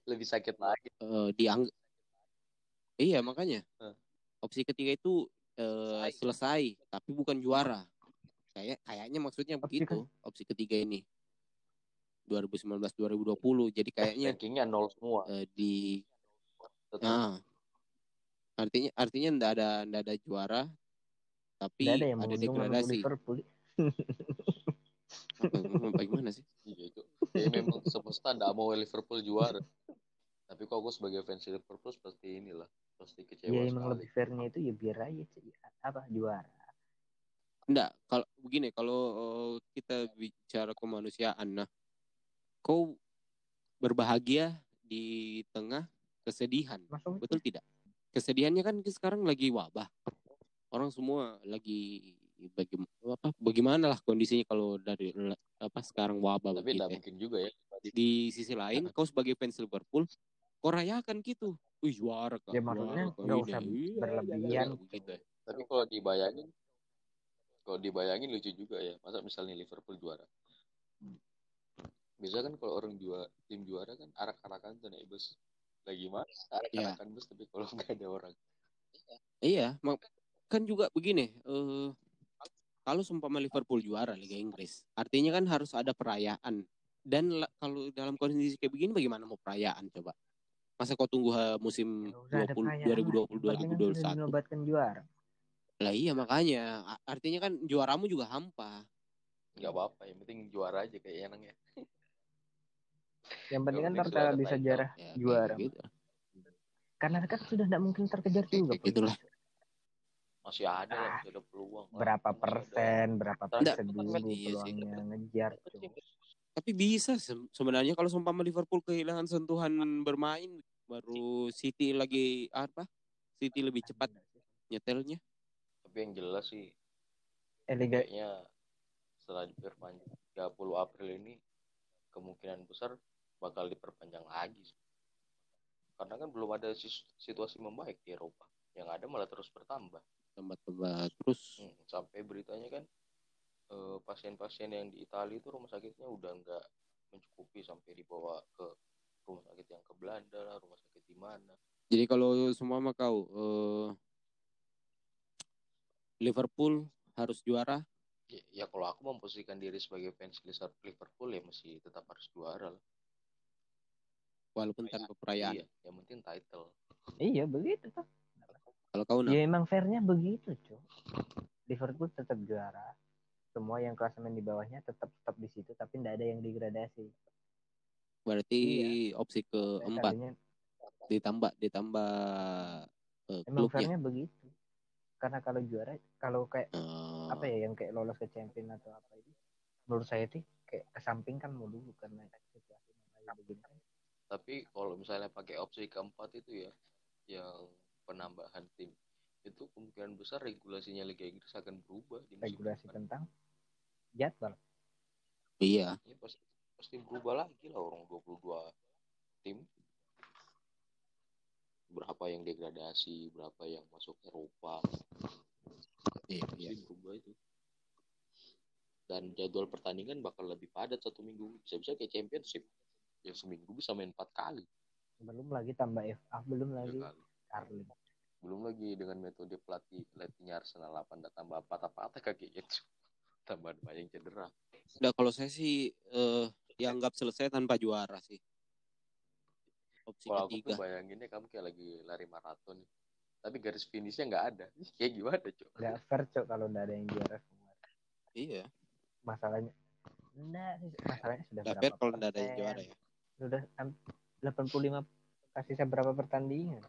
lebih sakit lagi eh, dianggap Iya, makanya. Opsi ketiga itu eh, selesai tapi bukan juara. Kayak kayaknya maksudnya Opsi begitu. Opsi ketiga ini. 2019 2020. Jadi kayaknya rankingnya nol semua eh, di tetap Nah, artinya artinya ndak ada ndak ada juara, tapi nggak ada yang ada degradasi. Liverpool Apa- Bagaimana sih? Iya itu. Ya, memang semesta nggak mau Liverpool juara. Tapi kok aku sebagai fans Liverpool seperti inilah, pasti kecewa ya emang sekali. lebih fairnya itu ya biar aja sih, apa juara Ndak, kalau begini, kalau eh, kita bicara kemanusiaan, nah, kau berbahagia di tengah kesedihan, masuk betul tidak? Kesedihannya kan sekarang lagi wabah, orang semua lagi bagi apa bagaimana lah kondisinya kalau dari apa sekarang wabah Tapi begitu nggak ya. mungkin juga ya. di sisi lain kau sebagai fans Liverpool kau rayakan gitu wih juara kak Ya, maksudnya nggak usah iya, berlebihan. iya, begitu ya. Tapi kalau dibayangin, kalau dibayangin lucu juga ya. Masa misalnya Liverpool juara. Biasa kan kalau orang juara, tim juara kan arak-arakan tuh nih bos. Lagi mana? Arak-arakan bos tapi kalau nggak ada orang. iya kan juga begini eh kalau seumpama Liverpool juara Liga Inggris artinya kan harus ada perayaan dan la- kalau dalam kondisi kayak begini bagaimana mau perayaan coba masa kau tunggu ha, musim Nggak usah ada 20 perayaan lah. Yang penting kan sudah 2020 2021 dinobatkan juara lah iya makanya artinya kan juaramu juga hampa Nggak apa-apa. Yang penting juara aja kayak enaknya. yang penting kan ada di sejarah ya, Juara. gitu. karena kan sudah tidak mungkin terkejar juga itulah Masih ada lah, Ah, masih ada peluang. berapa Masih ada. persen berapa persen dulu iya sih. peluangnya ngejar tuh. Tapi bisa se- sebenarnya kalau seumpama Liverpool kehilangan sentuhan bermain baru City lagi apa? City lebih cepat nyetelnya. Tapi yang jelas sih eh Liga setelah diperpanjang 30 April ini kemungkinan besar bakal diperpanjang lagi. Karena kan belum ada situasi membaik di Eropa. Yang ada malah terus bertambah. Tempat-tempat terus Hmm, sampai beritanya kan eh, pasien-pasien yang di Italia itu rumah sakitnya udah nggak mencukupi sampai dibawa ke rumah sakit yang ke Belanda lah, rumah sakit di mana. Jadi kalau semua mah kau eh, Liverpool harus juara, Ya, ya kalau aku memposisikan diri sebagai fans Liverpool ya masih tetap harus juara lah. Walaupun tanpa perayaan. Iya, yang penting title. iya begitu tuh Kalau kau nah, ya emang fairnya begitu cuy Liverpool tetap juara. Semua yang klasemen di bawahnya tetap tetap di situ tapi tidak ada yang degradasi. Berarti Iya. opsi keempat Kalinya ditambah ditambah eh, emang klubnya. fairnya begitu. Karena kalau juara kalau kayak Eh, apa ya yang kayak lolos ke champion atau apa itu menurut saya sih kayak kesampingkan mulu karena situasi yang begini Tapi kalau misalnya pakai opsi keempat itu ya, yang penambahan tim, itu kemungkinan besar regulasinya Liga Inggris akan berubah di regulasi depan. tentang jadwal Iya, Ini pasti pasti berubah lagi lah orang 22 tim. Berapa yang degradasi, berapa yang masuk Eropa, iya, iya. pasti berubah itu. Dan jadwal pertandingan bakal lebih padat satu minggu. Bisa-bisa kayak championship. Yang seminggu bisa main empat kali. belum lagi tambah FA belum lagi. Carling belum lagi dengan metode pelatih pelatihnya Arsenal 8 dan tambah patah-patah kakinya itu tambah banyak cedera Udah kalau saya sih eh dianggap selesai tanpa juara sih. Opsi kalau aku tuh ketiga. bayanginnya kamu kayak lagi lari maraton tapi garis finishnya nggak ada kayak gimana cok nggak fair cok kalau nggak ada yang juara semua Iya. masalahnya enggak sih masalahnya sudah Nggak berapa fair kalau nggak ada yang juara ya. Sudah am- 85 kasih saya berapa pertandingan?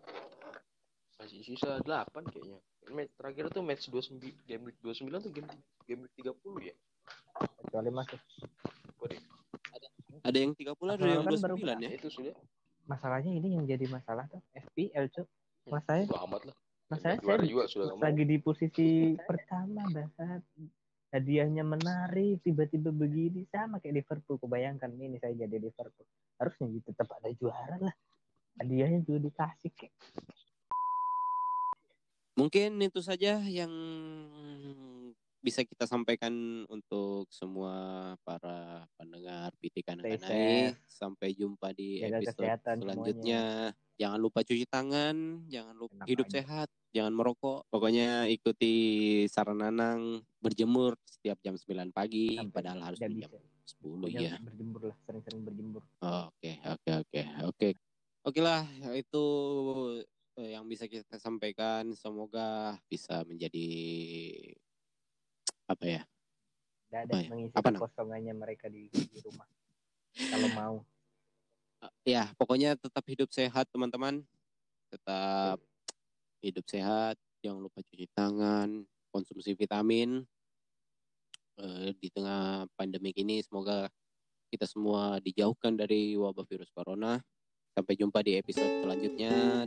Masih sisa 8 kayaknya. Match terakhir tuh match 29 game week 29 tuh game game week 30 ya? Kecuali masuk Waduh, Ada yang 30 ada yang kan baru 29 ya. ya? Itu sudah. Masalahnya ini yang jadi masalah tuh FPL cuk. Masalahnya Bodo amat lah. masalahnya juara saya juga sudah lagi di posisi pertama bahasa hadiahnya menarik tiba-tiba begini sama kayak Liverpool. Kebayangkan ini saya jadi Liverpool. Harusnya gitu tetap ada juara lah. Hadiahnya juga dikasih kayak. Mungkin itu saja yang bisa kita sampaikan untuk semua para pendengar Stay Kanai. Sampai jumpa di Jaga episode selanjutnya. Jangan lupa cuci tangan, jangan lupa Enak hidup aja. sehat, jangan merokok. Pokoknya ikuti saran Nanang berjemur setiap jam 9 pagi, Sampai padahal harus jam bisa 10 Pokoknya ya. berjemur lah sering-sering berjemur Oke, oke, oke, oke. Oke lah, itu eh, yang bisa kita sampaikan. Semoga bisa menjadi apa ya? tidak ada Oh, iya. mengisi Apa, kekosongannya mereka di, di rumah kalau mau Ya, pokoknya tetap hidup sehat, teman-teman. Tetap hidup sehat. Jangan lupa cuci tangan, konsumsi vitamin. Eh, di tengah pandemik ini, semoga kita semua dijauhkan dari wabah virus corona. Sampai jumpa di episode selanjutnya.